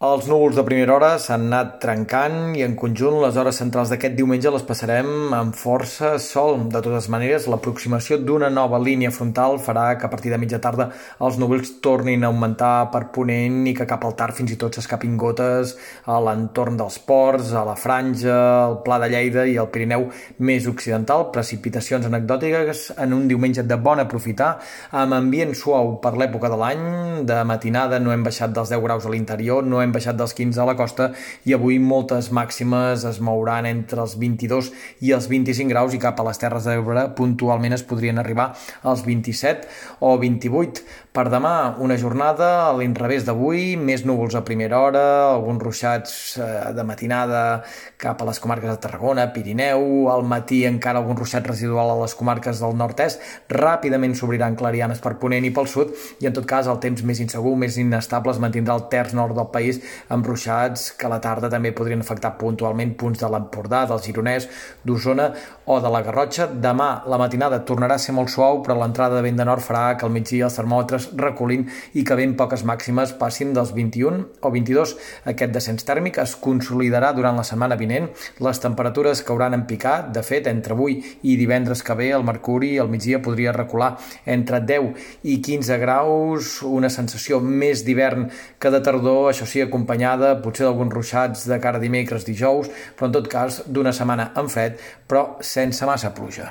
Els núvols de primera hora s'han anat trencant i en conjunt les hores centrals d'aquest diumenge les passarem amb força sol. De totes maneres, l'aproximació d'una nova línia frontal farà que a partir de mitja tarda els núvols tornin a augmentar per ponent i que cap al tard fins i tot s'escapin gotes a l'entorn dels ports, a la franja, al Pla de Lleida i al Pirineu més occidental. Precipitacions anecdòtiques en un diumenge de bon aprofitar, amb ambient suau per l'època de l'any. De matinada no hem baixat dels 10 graus a l'interior, no hem hem baixat dels 15 a la costa i avui moltes màximes es mouran entre els 22 i els 25 graus i cap a les Terres d'Ebre puntualment es podrien arribar als 27 o 28. Per demà, una jornada a l'inrevés d'avui, més núvols a primera hora, alguns ruixats eh, de matinada cap a les comarques de Tarragona, Pirineu, al matí encara algun ruixat residual a les comarques del nord-est, ràpidament s'obriran clarianes per Ponent i pel sud, i en tot cas el temps més insegur, més inestable, es mantindrà al terç nord del país, amb ruixats que a la tarda també podrien afectar puntualment punts de l'Empordà, del Gironès, d'Osona o de la Garrotxa. Demà la matinada tornarà a ser molt suau, però l'entrada de vent de nord farà que al migdia els termòmetres recolint i que ben poques màximes passin dels 21 o 22. Aquest descens tèrmic es consolidarà durant la setmana vinent. Les temperatures cauran en picat. De fet, entre avui i divendres que ve, el mercuri al migdia podria recular entre 10 i 15 graus, una sensació més d'hivern que de tardor, això sí, acompanyada potser d'alguns ruixats de cara dimecres, dijous, però en tot cas d'una setmana en fred, però sense massa pluja.